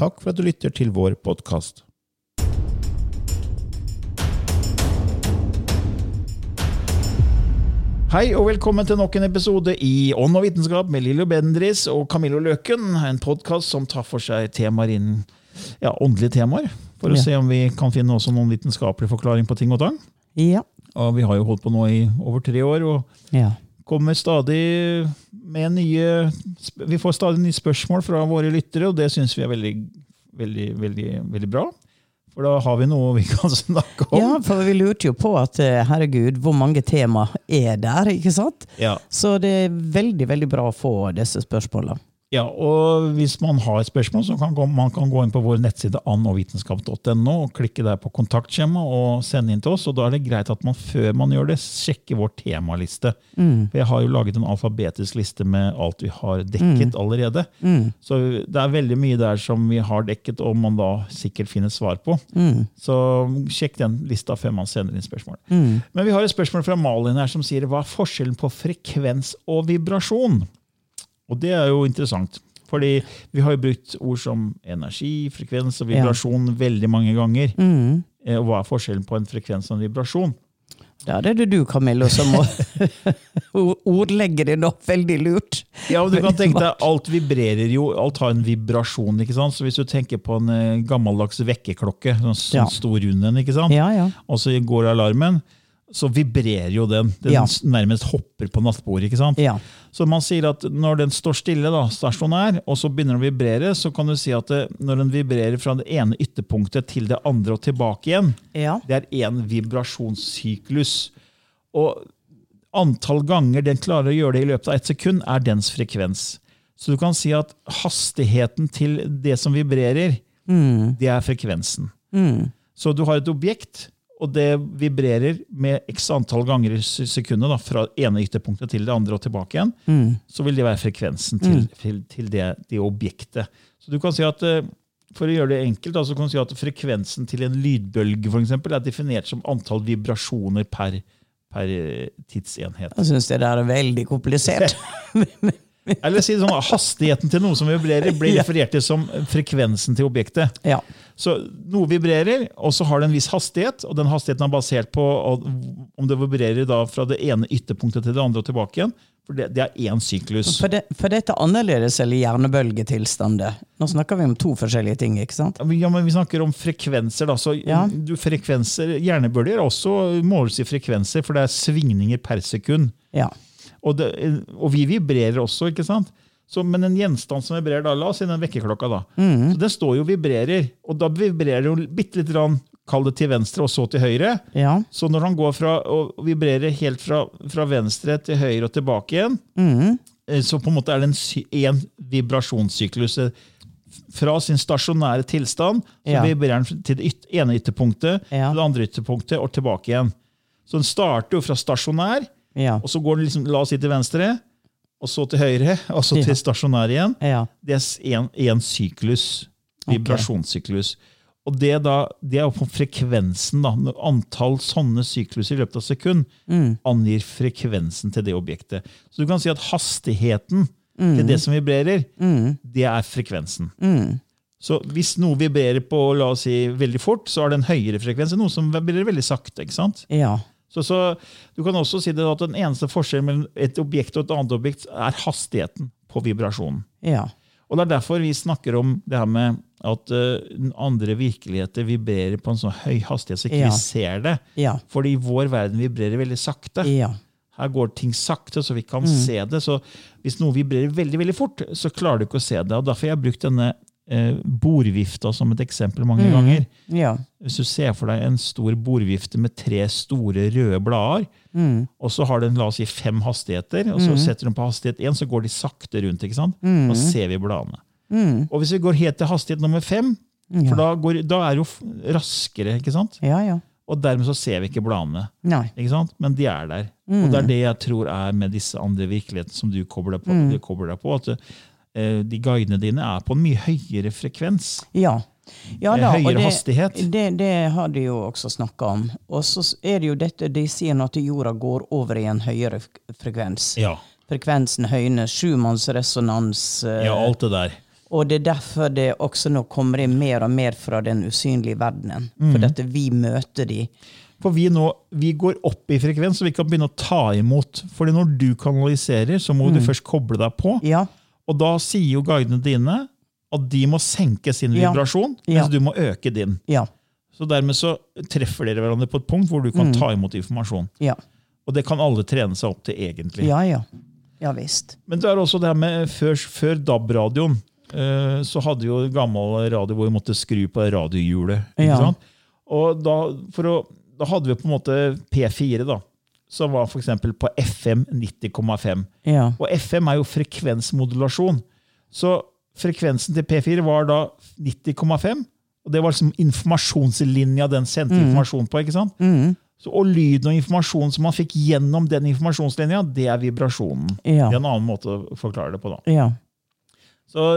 Takk for at du lytter til vår podkast. Hei og velkommen til nok en episode i Ånd og vitenskap med Lillo Bendris og Camillo Løken. En podkast som tar for seg temaer innen ja, åndelige temaer. For å Ja. se om vi kan finne også noen vitenskapelig forklaring på ting og tang. Ja. Og vi har jo holdt på nå i over tre år og ja. Kommer stadig med nye Vi får stadig nye spørsmål fra våre lyttere, og det syns vi er veldig, veldig, veldig, veldig bra. For da har vi noe vi kan snakke om. Ja, for vi lurte jo på at eh, herregud, hvor mange tema er der, ikke sant? Ja. Så det er veldig, veldig bra å få disse spørsmålene. Ja, og hvis man har spørsmål, så kan man kan gå inn på vår nettside annovitenskap.no og klikke der på kontaktskjema og sende inn til oss. og Da er det greit at man før man gjør det, sjekker vår temaliste. For Jeg har jo laget en alfabetisk liste med alt vi har dekket allerede. Så det er veldig mye der som vi har dekket, og man da sikkert finner svar på. Så sjekk den lista før man sender inn spørsmål. Men vi har et spørsmål fra Malin her som sier hva er forskjellen på frekvens og vibrasjon? Og det er jo interessant. Fordi vi har jo brukt ord som energi, frekvens og vibrasjon veldig mange ganger. Mm. Og hva er forskjellen på en frekvens og en vibrasjon? Da er det du, Camillo, som må ordlegge det opp veldig lurt. Ja, og du kan tenke deg, Alt vibrerer jo, alt har en vibrasjon. ikke sant? Så Hvis du tenker på en eh, gammeldags vekkerklokke, sånn, Ja. stor rund en, ikke sant? Ja, ja. og så går alarmen, så vibrerer jo den. Den Ja. nærmest hopper på nattbordet. ikke sant? Ja. Så man sier at når den står stille, da, stasjonær, og så begynner den å vibrere, så kan du si at det, når den vibrerer fra det ene ytterpunktet til det andre og tilbake igjen, Ja. det er én vibrasjonssyklus. Og antall ganger den klarer å gjøre det i løpet av ett sekund, er dens frekvens. Så du kan si at hastigheten til det som vibrerer, det er frekvensen. Så du har et objekt, og det vibrerer med x antall ganger i sekundet, da, fra ene ytterpunktet til det andre og tilbake igjen, så vil det være frekvensen til, til, til det, det objektet. Så du kan si at eh, for å gjøre det enkelt, da, så kan du si at frekvensen til en lydbølge for eksempel, er definert som antall vibrasjoner per, per eh, tidsenhet. Jeg syns det der er veldig komplisert. Eller si det sånn, Hastigheten til noe som vibrerer, blir referert til som frekvensen til objektet. Ja. Så noe vibrerer, og så har det en viss hastighet, og den hastigheten er basert på om det vibrerer da fra det ene ytterpunktet til det andre og tilbake igjen. For det, det er én syklus. For, det, for dette er annerledes eller hjernebølgetilstander. Nå snakker vi om to forskjellige ting, ikke sant? Ja, men- Vi snakker om frekvenser. da, så Ja. du, frekvenser, Hjernebølger også måles i frekvenser, for det er svingninger per sekund. Ja. Og, det, og vi vibrerer også, ikke sant? Så, men en gjenstand som vibrerer, da, la oss si den vekkerklokka, da. Så den står jo og vibrerer, og da vibrerer jo bitte litt, grann, kall det til venstre og så til høyre. Ja. Så når han går fra å vibrere helt fra, fra venstre til høyre og tilbake igjen, mm. så på en måte er det en, en vibrasjonssyklus. eh, Fra sin stasjonære tilstand så Ja. vibrerer den til det ene ytterpunktet Ja. til det andre ytterpunktet og tilbake igjen. Så den starter jo fra stasjonær, Ja. og så går den liksom, la oss si til venstre, og så til høyre, og så til stasjonær igjen. ja. Det er én syklus. Vibrasjonssyklus. Og det, da, det er på frekvensen. da, Antall sånne sykluser i løpet av et sekund angir frekvensen til det objektet. Så du kan si at hastigheten til det som vibrerer, det er frekvensen. Så hvis noe vibrerer på la oss si, veldig fort, så er det en høyere frekvens enn noe som vibrerer veldig sakte. ikke sant? Ja. Så, så Du kan også si det at den eneste forskjellen mellom et objekt og et annet objekt er hastigheten på vibrasjonen. Ja. Og Det er derfor vi snakker om det her med at uh, andre virkeligheter vibrerer på en sånn høy hastighet så ikke Ja. vi ser det. Ja. Fordi vår verden vibrerer veldig sakte. Ja. Her går ting sakte, så vi kan Mm. se det. Så hvis noe vibrerer veldig veldig fort, så klarer du ikke å se det. og Derfor har jeg brukt denne eh, bordvifta som et eksempel mange Mm. ganger. Ja. Hvis du ser for deg en stor bordvifte med tre store røde blader, Mm. og så har den la oss si, fem hastigheter, og så setter du den på hastighet én, så går de sakte rundt. ikke sant? Mm. Da ser vi bladene. Og hvis vi går helt til hastighet nummer fem, for da, går, da er det jo raskere, ikke sant? Ja, ja. og dermed så ser vi ikke bladene. Ikke sant? Men de er der. Og det er det jeg tror er med disse andre virkelighetene som du kobler, på, du kobler deg på. at eh, De guidene dine er på en mye høyere frekvens. Ja. ja da, høyere og det, hastighet. Det, det har de jo også snakka om. Og så er det jo dette de sier at jorda går over i en høyere frekvens. Ja. Frekvensen høyner, sjumannsresonans. eh, ja, alt det der. Og det er derfor det også nå kommer inn mer og mer fra den usynlige verdenen. Mm. For dette vi møter de. For vi, nå, vi går opp i frekvens, så vi kan begynne å ta imot. Fordi når du kanaliserer, så må du først koble deg på. Ja, Og da sier jo guidene dine at de må senke sin vibrasjon, Ja. mens du må øke din. ja, Så dermed så treffer dere hverandre på et punkt hvor du kan ta imot informasjon. ja. Og det kan alle trene seg opp til, egentlig. Ja, ja. Ja visst. Men det er også det her med før, før DAB-radioen. eh, Så hadde jo gammel radio hvor vi måtte skru på radiohjulet. ikke Ja. Og da, for å, da hadde vi på en måte P4, da, som var f.eks. på FM 90,5. Ja. Og FM er jo frekvensmodulasjon. Så frekvensen til P4 var da 90,5. Og det var liksom informasjonslinja den sendte informasjon på. ikke sant? Mm. Så, og lyden og informasjonen som man fikk gjennom den informasjonslinja, det er vibrasjonen. Ja. Det er en annen måte å forklare det på. da. Ja. Så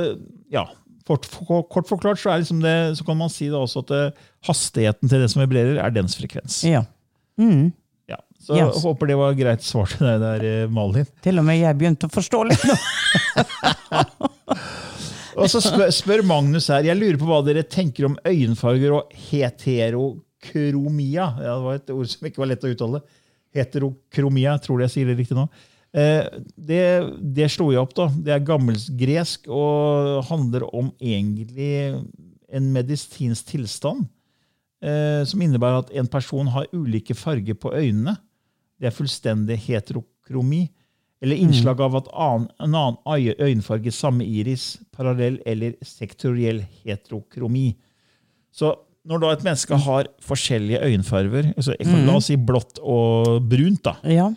ja, kort, kort forklart så, liksom det, så kan man si det også at eh, hastigheten til det som vibrerer, er dens frekvens. ja. Mm. Så Yes. jeg håper det var greit svar til deg der, eh, Malin. Til og med jeg begynte å forstå litt nå. Og så spør, spør Magnus her, jeg lurer på hva dere tenker om øyenfarger og heterokromia. Ja, det var et ord som ikke var lett å uttale. Heterokromia, tror jeg sier det riktig nå. Eh, det, det slo jeg opp, da. Det er gammelsgresk og handler om egentlig en medisinsk tilstand. Eh, som innebærer at en person har ulike farger på øynene. Det er fullstendig heterokromi. Eller innslag av at annen, en annen øye- øyenfarge, samme iris, parallell eller sektoriell heterokromi. Så når da et menneske har forskjellige øyenfarger, altså, la oss si blått og brunt, da, Ja.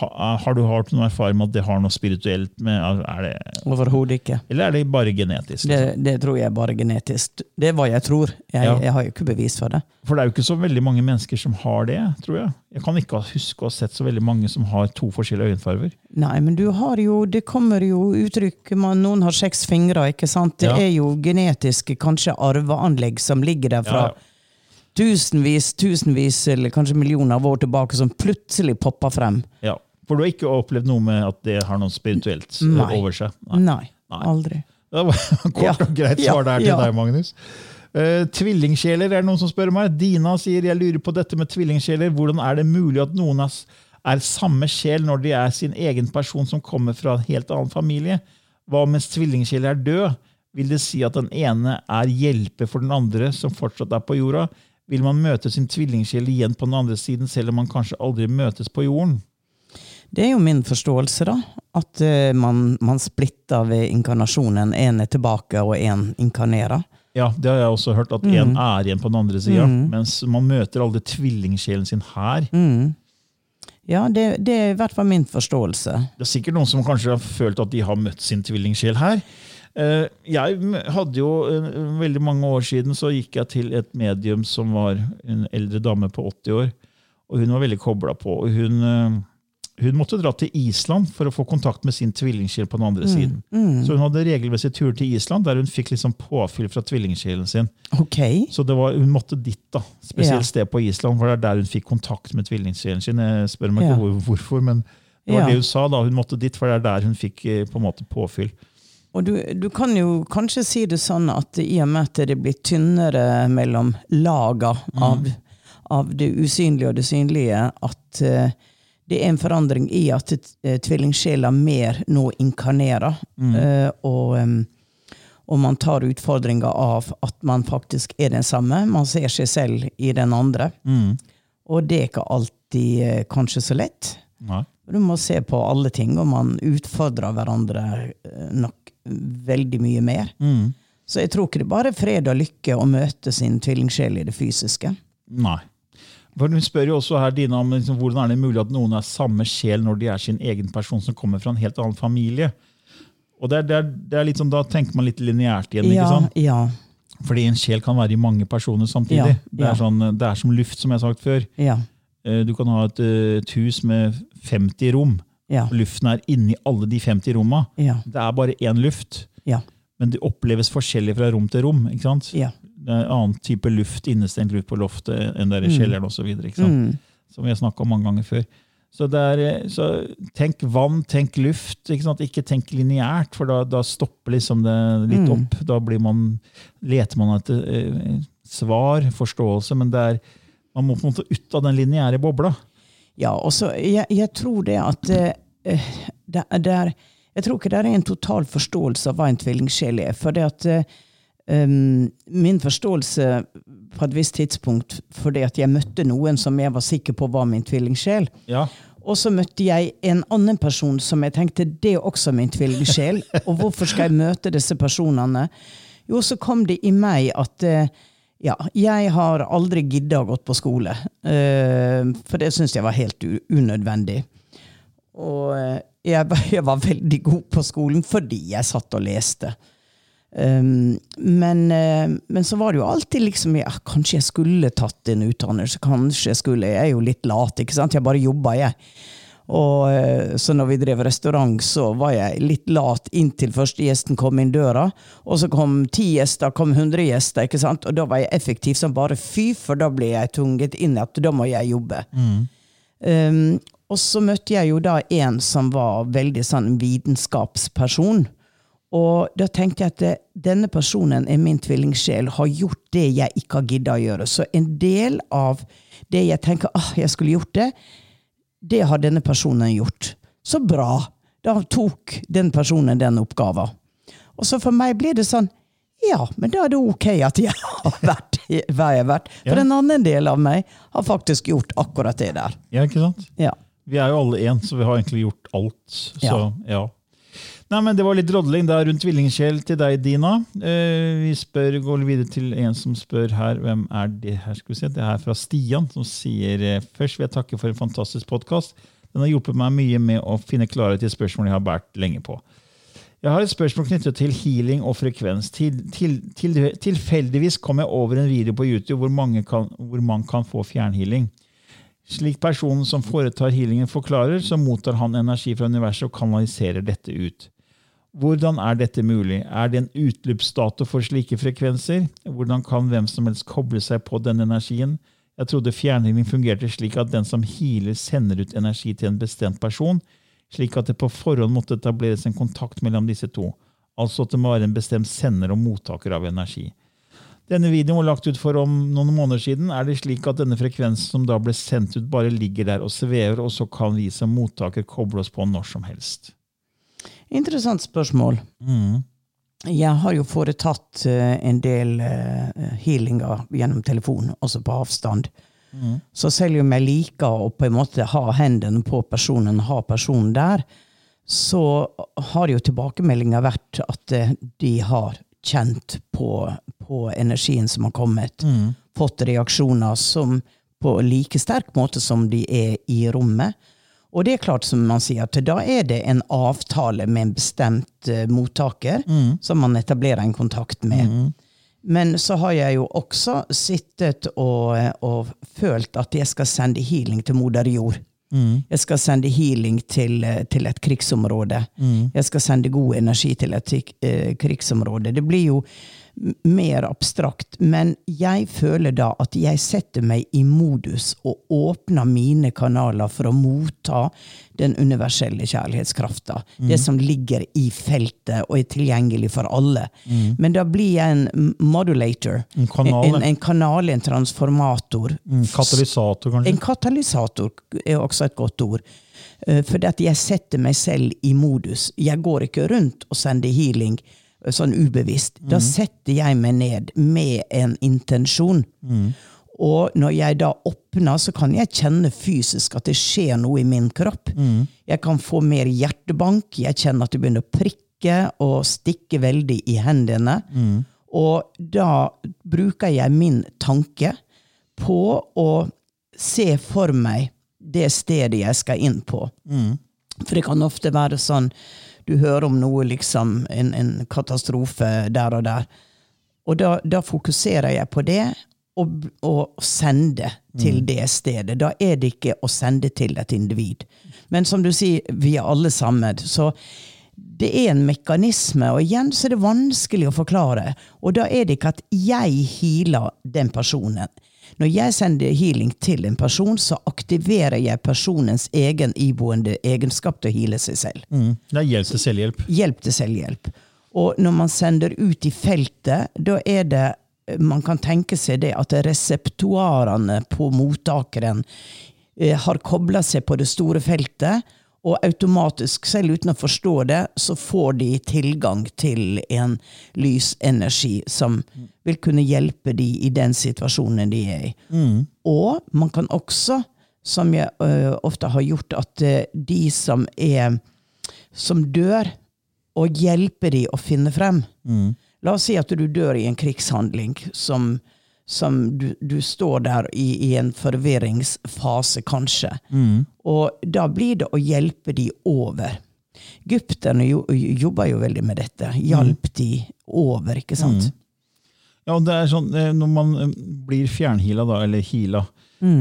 Ha, har du hatt noen erfaring med at det har noe spirituelt med er det, Overhodet ikke. Eller er det bare genetisk? Det, liksom? det tror jeg er bare genetisk. Det er hva jeg tror. Jeg, Ja. jeg har jo ikke bevis for det. For det er jo ikke så veldig mange mennesker som har det, tror jeg. Jeg kan ikke huske å ha sett så veldig mange som har to forskjellige øyenfarger. Nei, men du har jo, det kommer jo uttrykk man, Noen har seks fingre, ikke sant? Det Ja. er jo genetiske, kanskje arveanlegg som ligger der fra ja. Tusenvis, tusenvis eller kanskje millioner av år tilbake, som plutselig poppa frem. Ja. For du har ikke opplevd noe med at det har noe spirituelt eh, Nei. over seg? Nei, Nei. aldri. Det var kort og greit svar der til deg, Magnus. Uh, tvillingsjeler er det noen som spør meg. Dina sier jeg lurer på dette med tvillingsjeler. Hvordan er det mulig at noen er, er samme sjel når de er sin egen person som kommer fra en helt annen familie? Hva mens tvillingsjeler er død? Vil det si at den ene er hjelper for den andre som fortsatt er på jorda? Vil man møte sin tvillingsjel igjen på den andre siden, selv om man kanskje aldri møtes på jorden? Det er jo min forståelse, da. At uh, man, man splitter ved inkarnasjonen. Én er tilbake, og én inkarnerer. Ja, det har jeg også hørt, at en er igjen på den andre sida, mens man møter aldri tvillingsjelen sin her. Mm. Ja, det, det er i hvert fall min forståelse. Det er sikkert noen som kanskje har følt at de har møtt sin tvillingsjel her. Eh, Jeg hadde jo eh, Veldig mange år siden så gikk jeg til et medium som var en eldre dame på 80 år. Og hun var veldig kobla på. og hun, eh, hun måtte dra til Island for å få kontakt med sin tvillingsjel på den andre siden. Så hun hadde regelmessig tur til Island, der hun fikk liksom påfyll fra tvillingsjelen sin. Ok. Så det var, hun måtte dit, da. Spesielt Ja. sted på Island, for det er der hun fikk kontakt med tvillingsjelen sin. Jeg spør meg Ja. ikke hvor, hvorfor, men det var Ja. det hun sa. da. Hun måtte dit, for det er der hun fikk på en måte påfyll. Og du, du kan jo kanskje si det sånn at i og med at det blir tynnere mellom laga av, av det usynlige og det synlige, at uh, det er en forandring i at uh, tvillingsjela mer nå inkarnerer. eh, og, um, og man tar utfordringa av at man faktisk er den samme. Man ser seg selv i den andre. Og det er ikke alltid eh, kanskje så lett. Nei. Du må se på alle ting, og man utfordrer hverandre eh, nok veldig mye mer. Så jeg tror ikke det bare er fred og lykke å møte sin tvillingsjel i det fysiske. Nei. For Hun spør jo også her, Dina, om liksom, hvordan er det mulig at noen er samme sjel når de er sin egen person som kommer fra en helt annen familie. Og det er, det er, det er litt sånn, Da tenker man litt lineært igjen. ikke Ja, sant? ja, Fordi en sjel kan være i mange personer samtidig. Ja, Det, er ja. sånn, det er som luft, som jeg har sagt før. Eh, Du kan ha et, eh, et hus med 50 rom. ja, Luften er inni alle de 50 rommene. ja, Det er bare én luft, ja, men det oppleves forskjellig fra rom til rom. ikke sant? Det er en annen type luft, innestengt luft på loftet enn der i kjelleren osv. Mm. Som vi har snakka om mange ganger før. Så, det er, eh, så tenk vann, tenk luft. Ikke, ikke tenk lineært, for da, da stopper liksom det litt Mm. opp. Da blir man, leter man etter eh, svar, forståelse, men det er, man må på en måte ut av den lineære bobla. Ja, og så jeg, jeg tror det at eh, eh, det, det er, Jeg tror ikke det er en total forståelse av hva en tvillingsjel er. For det at eh, min forståelse på et visst tidspunkt fordi at jeg møtte noen som jeg var sikker på var min tvillingsjel. Ja. Og så møtte jeg en annen person som jeg tenkte det er også min tvillingsjel. Og hvorfor skal jeg møte disse personene? Jo, så kom det i meg at eh, ja, jeg har aldri gidda å gå på skole. Eh, for det syns jeg var helt unødvendig. Og eh, jeg, var- veldig god på skolen fordi jeg satt og leste. Um, men, eh, men så var det jo alltid liksom ja, Kanskje jeg skulle tatt en utdannelse. Kanskje jeg skulle Jeg er jo litt lat, ikke sant? Jeg bare jobba, jeg. Og eh, Så når vi drev restaurant, så var jeg litt lat inntil første gjesten kom inn døra. Og så kom ti gjester, kom hundre gjester, ikke sant? og da var jeg effektiv som bare fy, for da ble jeg tvunget inn at da må jeg jobbe. Um, og så møtte jeg jo da en som var veldig sånn vitenskapsperson. Og da tenkte jeg at det, denne personen er min tvillingsjel, har gjort det jeg ikke har gidda å gjøre. Så en del av det jeg tenker ah, jeg skulle gjort det, det har denne personen gjort. Så bra! Da tok den personen den oppgaven. Og så for meg blir det sånn ja, men da er det ok at jeg har vært hva jeg har vært. For Ja. en annen del av meg har faktisk gjort akkurat det der. ja, ikke sant? Ja. Vi er jo alle én, så vi har egentlig gjort alt. Så, ja. Ja. Nei, men Det var litt drodling der rundt tvillingsjel til deg, Dina. Eh, vi spør, går videre til en som spør her. Hvem er det her? skal vi se? Det er fra Stian, som sier eh, først vil jeg takke for en fantastisk podkast. Den har hjulpet meg mye med å finne klarhet i spørsmål jeg har båret lenge på. Jeg har et spørsmål knyttet til healing og frekvens. Til, til, til, tilfeldigvis kom jeg over en video på YouTube hvor, kan, hvor man kan få fjernhealing. Slik personen som foretar healingen forklarer, så mottar han energi fra universet og kanaliserer dette ut. Hvordan er dette mulig? Er det en utløpsdato for slike frekvenser? Hvordan kan hvem som helst koble seg på denne energien? Jeg trodde fjernhealing fungerte slik at den som healer, sender ut energi til en bestemt person, slik at det på forhånd måtte etableres en kontakt mellom disse to. Altså at det må være en bestemt sender og mottaker av energi. Denne videoen var lagt ut for om noen måneder siden. Er det slik at denne frekvensen som da ble sendt ut, bare ligger der og svever, og så kan vi som mottaker koble oss på når som helst? Interessant spørsmål. Jeg har jo foretatt eh, en del eh, healinger gjennom telefon, også på avstand. Så selv om jeg liker å på en måte ha hendene på personen, ha personen der, så har jo tilbakemeldinga vært at eh, de har kjent på, på energien som har kommet. Fått reaksjoner som på like sterk måte som de er i rommet. Og det er klart, som man sier, at da er det en avtale med en bestemt uh, mottaker som man etablerer en kontakt med. Men så har jeg jo også sittet og, og følt at jeg skal sende healing til moder jord. Jeg skal sende healing til, eh, til et krigsområde. Jeg skal sende god energi til et uh, krigsområde. Det blir jo mer abstrakt, men jeg føler da at jeg setter meg i modus og åpner mine kanaler for å motta den universelle kjærlighetskrafta. Det som ligger i feltet og er tilgjengelig for alle. Men da blir jeg en modulator. En kanal, en, en kanal, en transformator. En Katalysator, kanskje? En katalysator er også et godt ord. Eh, For jeg setter meg selv i modus. Jeg går ikke rundt og sender healing sånn ubevisst. Da setter jeg meg ned med en intensjon. Og når jeg da åpner, så kan jeg kjenne fysisk at det skjer noe i min kropp. Jeg kan få mer hjertebank, jeg kjenner at det begynner å prikke og stikke veldig i hendene. Og da bruker jeg min tanke på å se for meg det stedet jeg skal inn på. For det kan ofte være sånn du hører om noe, liksom, en, en katastrofe der og der. Og da, da fokuserer jeg på det, og, og sende til det stedet. Da er det ikke å sende til et individ. Men som du sier, vi er alle sammen. Så det er en mekanisme, og igjen så er det vanskelig å forklare. Og da er det ikke at jeg healer den personen. Når jeg sender healing til en person, så aktiverer jeg personens egen iboende egenskap til å heale seg selv. Mm. Det er hjelp til selvhjelp. Hjelp til selvhjelp. Og når man sender ut i feltet, da er det Man kan tenke seg det at reseptoarene på mottakeren eh, har kobla seg på det store feltet, og automatisk, selv uten å forstå det, så får de tilgang til en lysenergi som vil kunne hjelpe de i den situasjonen de er i. Og man kan også, som jeg ø, ofte har gjort, at de som er som dør, og hjelpe de å finne frem. La oss si at du dør i en krigshandling som, som du, du står der i, i en forvirringsfase, kanskje. Og da blir det å hjelpe de over. Egypterne jo, jobber jo veldig med dette. Hjalp de over, ikke sant? Ja, og det er sånn, eh, Når man eh, blir fjernhila, da, eller hila,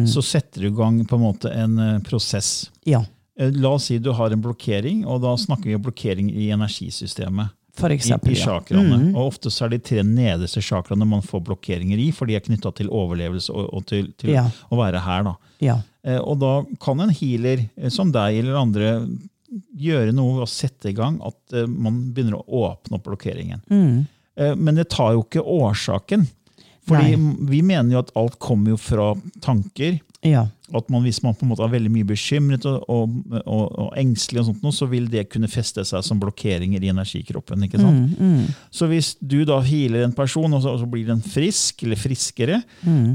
så setter du i gang på en måte en eh, prosess. Ja, La oss si du har en blokkering, og da snakker vi om blokkering i energisystemet. For I, eksempel. i ja. chakraene. Og ofte så er de tre nederste chakraene man får blokkeringer i, for de er knytta til overlevelse og, og til, til Ja. å være her. da. Ja. Eh, Og da kan en healer eh, som deg eller andre gjøre noe ved å sette i gang at eh, man begynner å åpne opp blokkeringen. Eh, Men det tar jo ikke årsaken. Fordi vi mener jo at alt kommer jo fra tanker. Ja. At man, hvis man på en måte er veldig mye bekymret og, og, og, og engstelig, og sånt, så vil det kunne feste seg som blokkeringer i energikroppen. ikke sant? Så hvis du da healer en person, og så, så blir den frisk eller friskere,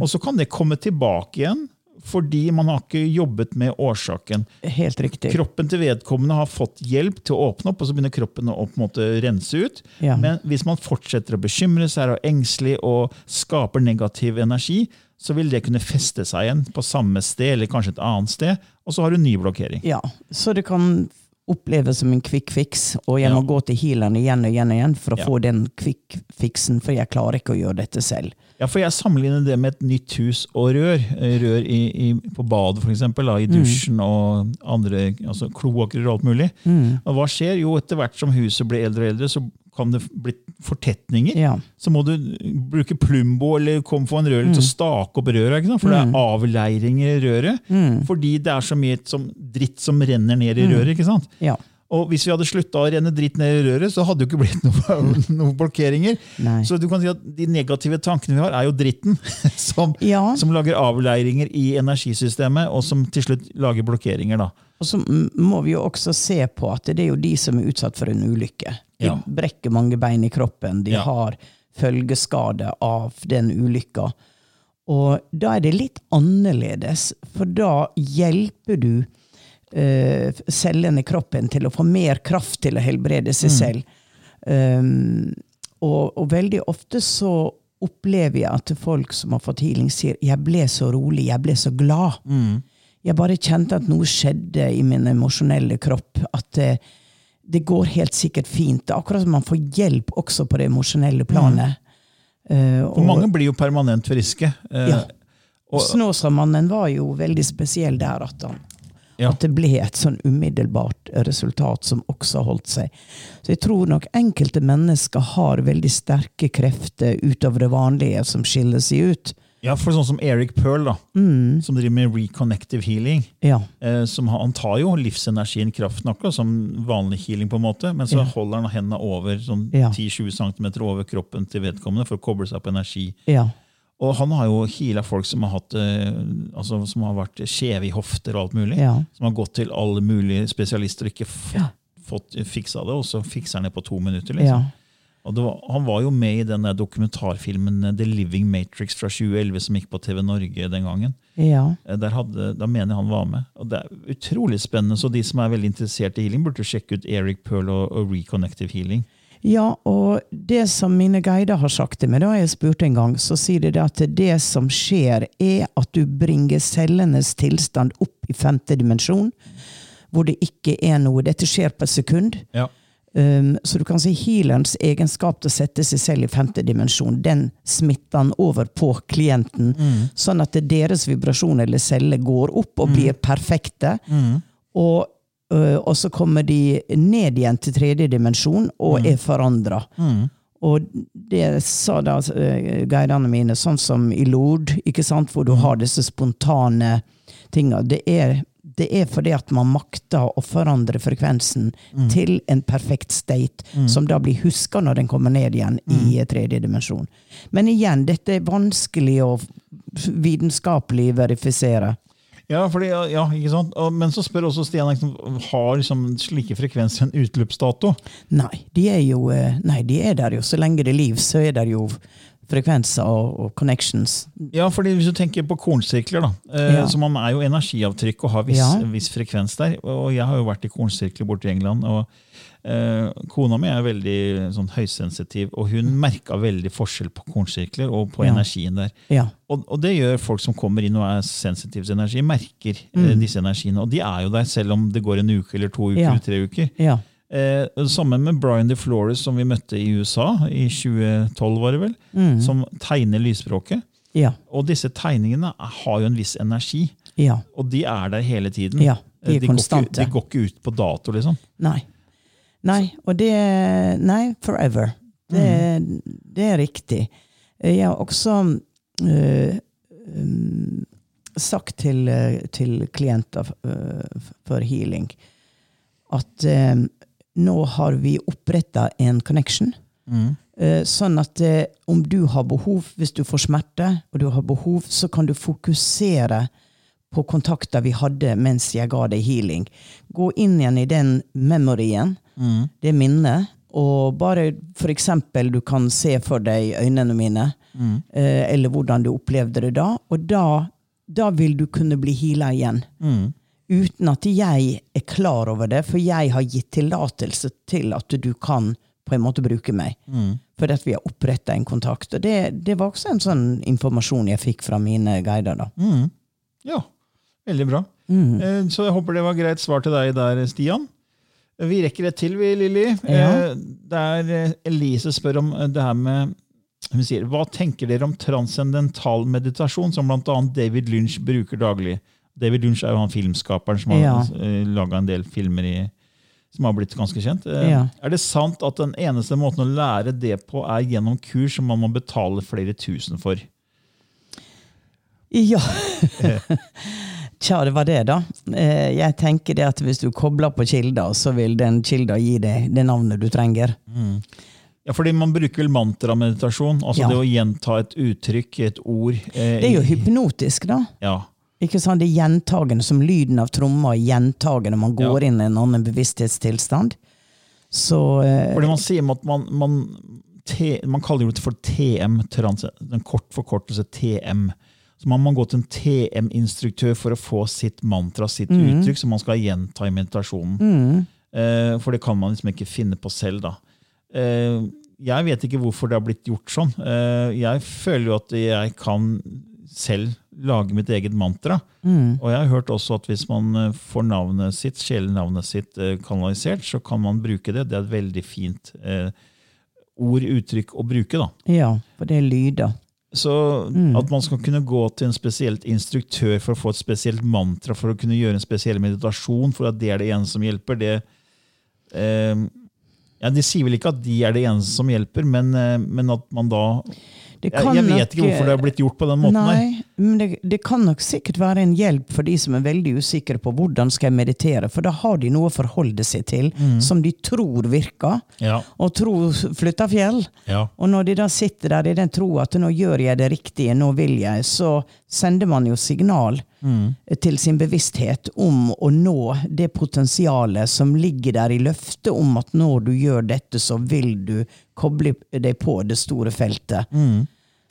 og så kan det komme tilbake igjen fordi man har ikke jobbet med årsaken. Helt riktig. Kroppen til vedkommende har fått hjelp til å åpne opp, og så begynner kroppen å på en måte rense ut. Ja. Men hvis man fortsetter å bekymre seg og er engstelig og skaper negativ energi, så vil det kunne feste seg igjen på samme sted eller kanskje et annet sted, og så har du ny blokkering. Ja, så det kan oppleves som en quick fix, og jeg Ja. må gå til healeren igjen og igjen og igjen for å Ja. få den quick fixen, for jeg klarer ikke å gjøre dette selv. Ja, for jeg sammenligner det med et nytt hus og rør. Rør i, i, på badet, eksempel, i dusjen og andre altså kloakker og alt mulig. Og hva skjer? Jo, etter hvert som huset blir eldre og eldre, så kan det bli fortetninger. Ja. Så må du bruke plumbo eller kom få en rør til å stake opp røret, for det er avleiringer i røret. Fordi det er så mye som dritt som renner ned i røret. ikke sant? Ja. Og hvis vi hadde slutta å renne dritt ned i røret, så hadde det jo ikke blitt noen noen blokkeringer. Nei. Så du kan si at de negative tankene vi har, er jo dritten som, Ja. som lager avleiringer i energisystemet, og som til slutt lager blokkeringer. da. Og så må vi jo også se på at det er jo de som er utsatt for en ulykke. De Ja. brekker mange bein i kroppen, de Ja. har følgeskade av den ulykka. Og da er det litt annerledes, for da hjelper du uh, cellene i kroppen til å få mer kraft til å helbrede seg selv. Um, og, og veldig ofte så opplever jeg at folk som har fått healing, sier 'jeg ble så rolig, jeg ble så glad'. Jeg bare kjente at noe skjedde i min emosjonelle kropp. At det, det går helt sikkert fint. Akkurat som man får hjelp også på det emosjonelle planet. Eh, For mange blir jo permanent friske. eh, Ja. og, Snåsamannen var jo veldig spesiell der. At han, Ja. At det ble et sånn umiddelbart resultat som også holdt seg. Så jeg tror nok enkelte mennesker har veldig sterke krefter utover det vanlige som skiller seg ut. Ja, for sånn som Eric Pearl, da, Mm. som driver med reconnective healing. Ja. Eh, som har, han tar jo livsenergien, kraften, akkurat som vanlig healing, på en måte, men så Ja. holder han hendene over sånn Ja. 10-20 cm over kroppen til vedkommende for å koble seg på energi. Ja. Og han har jo heala folk som har, hatt, eh, altså, som har vært skjeve i hofter og alt mulig. Ja. Som har gått til alle mulige spesialister og ikke fått, Ja. fått fiksa det, og så fikser han det på to minutter. liksom. Var, han var jo med i den dokumentarfilmen eh, The Living Matrix fra 2011 som gikk på TV Norge den gangen. ja. Eh, Der hadde, da mener jeg han var med. Og Det er utrolig spennende, så de som er veldig interessert i healing, burde sjekke ut Eric Pearl og, og Reconnective Healing. Ja, og det som mine guider har sagt til meg, da jeg spurte en gang, så sier de at det som skjer, er at du bringer cellenes tilstand opp i femte dimensjon, hvor det ikke er noe. Dette skjer på et sekund. Ja. Um, så du kan si healerens egenskap til å sette seg selv i femte dimensjon, den smitter han over på klienten, sånn at deres vibrasjon eller celler går opp og blir perfekte. Og, uh, og så kommer de ned igjen til tredje dimensjon og er forandra. Og det sa da uh, guidene mine, sånn som i Lord, ikke sant, hvor du har disse spontane tinga. Det er, det er fordi at man makter å forandre frekvensen til en perfekt state, som da blir huska når den kommer ned igjen i eh, tredje dimensjon. Men igjen, dette er vanskelig å vitenskapelig verifisere. Ja, fordi, ja, ikke sant? Men så spør også Stian liksom, har liksom slike frekvenser en utløpsdato. Nei, de er jo eh, Nei, de er der jo. Så lenge det er liv, så er det jo frekvenser og, og connections. Ja, fordi Hvis du tenker på kornsirkler, da, eh, Ja. så man er jo energiavtrykk og har viss, Ja. viss frekvens der. Og Jeg har jo vært i kornsirkler borte i England. og eh, Kona mi er veldig sånn, høysensitiv, og hun merka veldig forskjell på kornsirkler og på Ja. energien der. Ja. Og, og det gjør folk som kommer inn og er sensitive til energi, merker eh, Mm. disse energiene. Og de er jo der selv om det går en uke eller to uker eller tre uker. Ja. Eh, sammen med Brian DeFlores, som vi møtte i USA i 2012, var det vel, Mm. som tegner lysspråket. Ja. Og disse tegningene har jo en viss energi, Ja. og de er der hele tiden. Ja, de er Eh, går ikke, de går ikke ut på dato, liksom. Nei. Nei, og det Nei, forever. Det, det er riktig. Jeg har også øh, øh, sagt til, til klienter øh, for healing at nå har vi oppretta en connection. Mm. Sånn at eh, om du har behov, hvis du får smerte, og du har behov, så kan du fokusere på kontakter vi hadde mens jeg ga deg healing. Gå inn igjen i den memoryen, det minnet, og bare for eksempel du kan se for deg øynene mine, mm. eller hvordan du opplevde det da, og da, da vil du kunne bli heala igjen. Uten at jeg er klar over det, for jeg har gitt tillatelse til at du kan på en måte bruke meg. Fordi at vi har oppretta en kontakt. Og det, det var også en sånn informasjon jeg fikk fra mine guider. da. Ja, veldig bra. Mm. Så jeg håper det var greit svar til deg der, Stian. Vi rekker et til, vi, Lilly. Ja. Eh, Der eh, Elise spør om eh, det her med hun sier, Hva tenker dere om transcendental meditasjon, som bl.a. David Lynch bruker daglig? David Lunch er jo han filmskaperen som har Ja. ja. laga en del filmer i, som har blitt ganske kjent. Eh, Ja. Er det sant at den eneste måten å lære det på, er gjennom kurs som man må betale flere tusen for? Ja. Tja, det var det, da. Eh, Jeg tenker det at hvis du kobler på kilder, så vil den kilda gi deg det navnet du trenger. Ja, fordi Man bruker vel mantrameditasjon, altså Ja. det å gjenta et uttrykk, et ord. eh, Det er jo hypnotisk, da. Ja, Ikke sant? Det er gjentagende, som lyden av tromma er gjentagende. Man går Ja. inn i en annen bevissthetstilstand. Så eh, fordi man sier at man, man, T, man kaller det for TM, trans, en kort forkortelse TM. Så Man må gå til en TM-instruktør for å få sitt mantra, sitt Mm. uttrykk, som man skal gjenta i meditasjonen. Eh, for det kan man liksom ikke finne på selv. da. Eh, jeg vet ikke hvorfor det har blitt gjort sånn. Eh, jeg føler jo at jeg kan selv lage mitt eget mantra. Og jeg har hørt også at hvis man eh, får navnet sitt, sjelenavnet sitt eh, kanalisert, så kan man bruke det. Det er et veldig fint eh, ord, uttrykk å bruke. da. ja, for det er lyder. Så at man skal kunne gå til en spesielt instruktør for å få et spesielt mantra, for å kunne gjøre en spesiell meditasjon, for at det er det eneste som hjelper, det eh, ja, De sier vel ikke at de er det eneste som hjelper, men, eh, men at man da jeg, vet nok, ikke hvorfor det har blitt gjort på den måten. Nei, men det, det kan nok sikkert være en hjelp for de som er veldig usikre på hvordan skal jeg meditere, for da har de noe å forholde seg til som de tror virker, Ja, og tro flytter fjell. ja. Og når de da sitter der i den troa at nå gjør jeg det riktige, nå vil jeg, så sender man jo signal til sin bevissthet om å nå det potensialet som ligger der i løftet om at når du gjør dette, så vil du koble deg på det store feltet.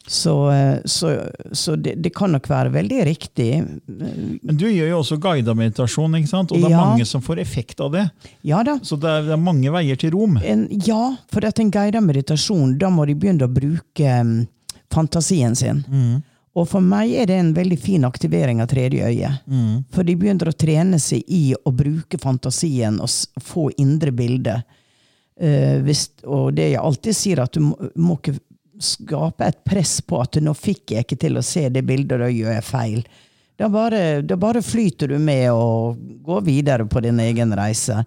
Så, eh, så, så det, det kan nok være veldig riktig. Men du gjør jo også guida meditasjon, ikke sant? og det er Ja. mange som får effekt av det. Ja da. Så det er, det er mange veier til rom. En, ja, for at en guidet meditasjon, da må de begynne å bruke mm, fantasien sin. Og for meg er det en veldig fin aktivering av tredje øye. For de begynner å trene seg i å bruke fantasien og få indre bilder. Uh, hvis, og det jeg alltid sier, at du må, må ikke skape et press på at nå fikk jeg ikke til å se det bildet, da gjør jeg feil. Da bare, da bare flyter du med og går videre på din egen reise.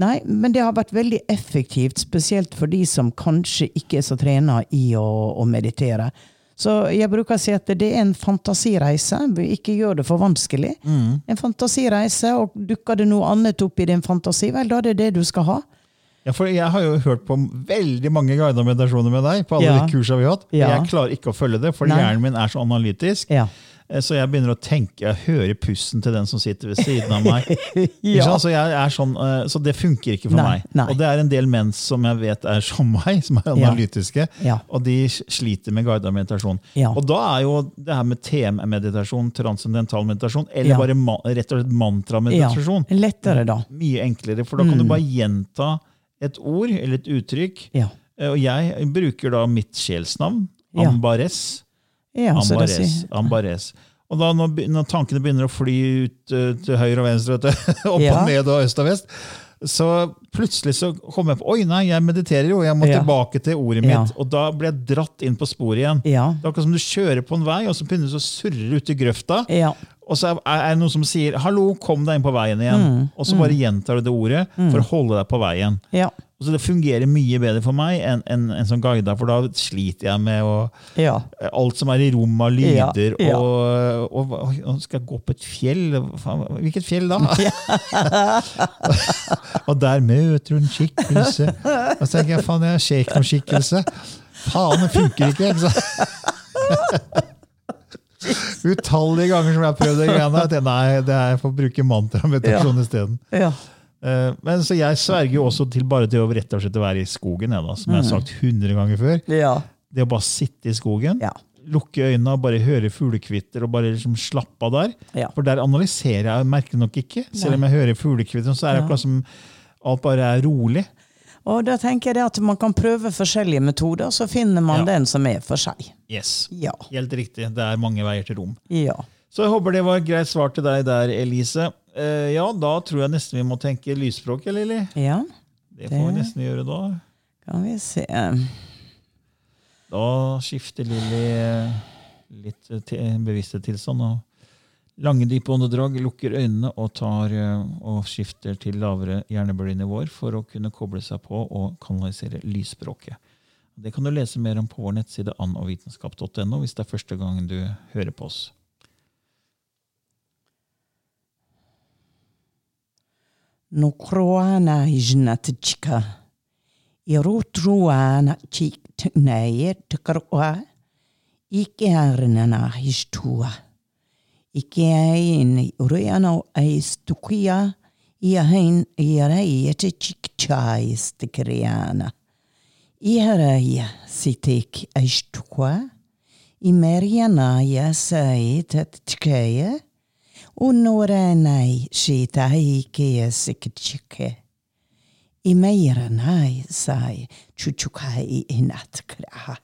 Nei, men det har vært veldig effektivt, spesielt for de som kanskje ikke er så trena i å, å meditere. Så jeg bruker å si at det er en fantasireise. Ikke gjør det for vanskelig. En fantasireise, og dukker det noe annet opp i din fantasi, vel, da er det det du skal ha. Ja, for Jeg har jo hørt på veldig mange guidede meditasjoner med deg. på alle Ja. de kursene vi har hatt. Ja. Jeg klarer ikke å følge det, for Nei. hjernen min er så analytisk. Ja. Eh, Så jeg begynner å tenke, jeg hører pusten til den som sitter ved siden av meg. Ja. Så, jeg er sånn, eh, så det funker ikke for Nei, meg. nei. Og det er en del menn som jeg vet er som meg, som er analytiske, Ja. og de sliter med guida meditasjon. Ja. Og da er jo det her med TM-meditasjon, transcendental meditasjon, eller Ja. bare rett og slett mantrameditasjon, Ja, lettere da. mye enklere. For da kan du bare gjenta et ord eller et uttrykk. Ja. Eh, Og jeg bruker da mitt sjelsnavn, Ambares. Ja, Ja, Ambares. si. Ambares. Og da når, når tankene begynner å fly ut uh, til høyre og venstre, du, opp og ned og øst og vest, så plutselig så kommer jeg på Oi, nei, jeg mediterer jo, jeg må Ja. tilbake til ordet Ja. mitt. Og da blir jeg dratt inn på sporet igjen. Ja. Det er akkurat som du kjører på en vei, og så begynner du å surre ut i grøfta. Ja. Og så er det noen som sier 'hallo, kom deg inn på veien igjen'. Mm. Og så bare gjentar du det ordet for å holde deg på veien. Ja. Så det fungerer mye bedre for meg enn en, en som guida, for da sliter jeg med å Ja. alt som er i rom av lyder. Ja, ja. Og, og, og, og skal jeg gå opp et fjell? Hvilket fjell da? og der møter du en skikkelse. Og så tenker jeg faen, jeg er noen skikkelse. Faen, det funker ikke! ikke sant? Utallige ganger som jeg har prøvd det greiene. at jeg- Nei, det er for å bruke mantrameditasjon isteden. Ja. Eh, Men så jeg sverger jo også til bare til å rett og slett være i skogen, jeg da, som jeg har sagt hundre ganger før. Ja. Det å bare sitte i skogen, Ja. lukke øynene og bare høre fuglekvitter og bare liksom slappe av der. Ja. For der analyserer jeg merker nok ikke. Selv om jeg hører fuglekvitter, så er det akkurat som alt bare er rolig. Og da tenker jeg at man kan prøve forskjellige metoder, så finner man Ja. den som er for seg. Yes. Ja. Helt riktig. Det er mange veier til rom. Ja. Så jeg håper det var et greit svar til deg der, Elise. Eh, ja, da tror jeg nesten vi må tenke lysspråk, Lilly. Ja, Det får vi nesten gjøre da. kan vi se. Da skifter Lilly litt litt til sånn tilstand. og Lange, dype åndedrag, lukker øynene og, tar, eh, og skifter til lavere hjernebølgenivåer for å kunne koble seg på og kanalisere lysspråket. Det kan du lese mer om på vår nettside annovitenskap.no hvis det er første gang du hører på oss. Nokroana ijnatchika. Irotruana chiknaye tkarwa. Ikernana histua. Ikein uriana aistukia. Iahin iareia chikchais tikriana. Iareia sitik aistukwa. Imeriana ya sait tchkaya. Unoranai shitai kia sikchike. Imeiranai sai chuchukai inatkra.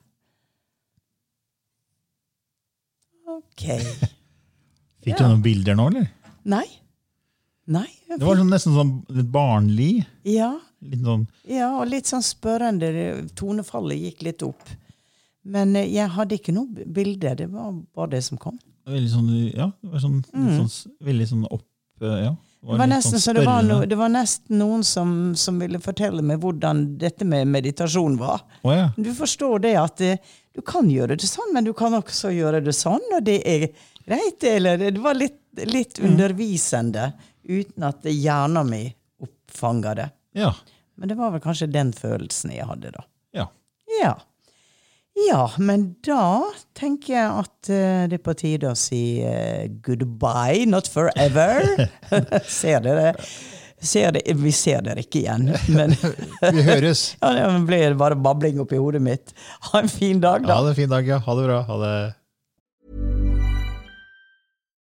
Ok. Fikk du noen bilder nå, eller? Nei. Nei. Det var sånn, nesten sånn litt barnlig. Ja, Litt sånn, ja, og litt sånn spørrende. Tonefallet gikk litt opp. Men eh, jeg hadde ikke noe bilde. Det var bare det som kom. Veldig sånn, ja, det var sånn, mm. sånn, veldig sånn opp eh, ja. Det var, litt nesten, sånn så det, var no, det var nesten noen som, som ville fortelle meg hvordan dette med meditasjon var. Oh, ja. Du forstår det at eh, du kan gjøre det sånn, men du kan også gjøre det sånn, og det er greit. Eller det var litt, litt Mm. undervisende, uten at hjernen min oppfanga det. ja. Men det var vel kanskje den følelsen jeg hadde, da. Ja. Ja. Ja, men da tenker jeg at eh, det er på tide å si eh, goodbye, not forever. ser dere? Ser det, vi ser dere ikke igjen, men Vi høres. ja, det blir bare babling oppi hodet mitt. Ha en fin dag, da. Ha det en fin dag, ja. Ha det bra. Ha det.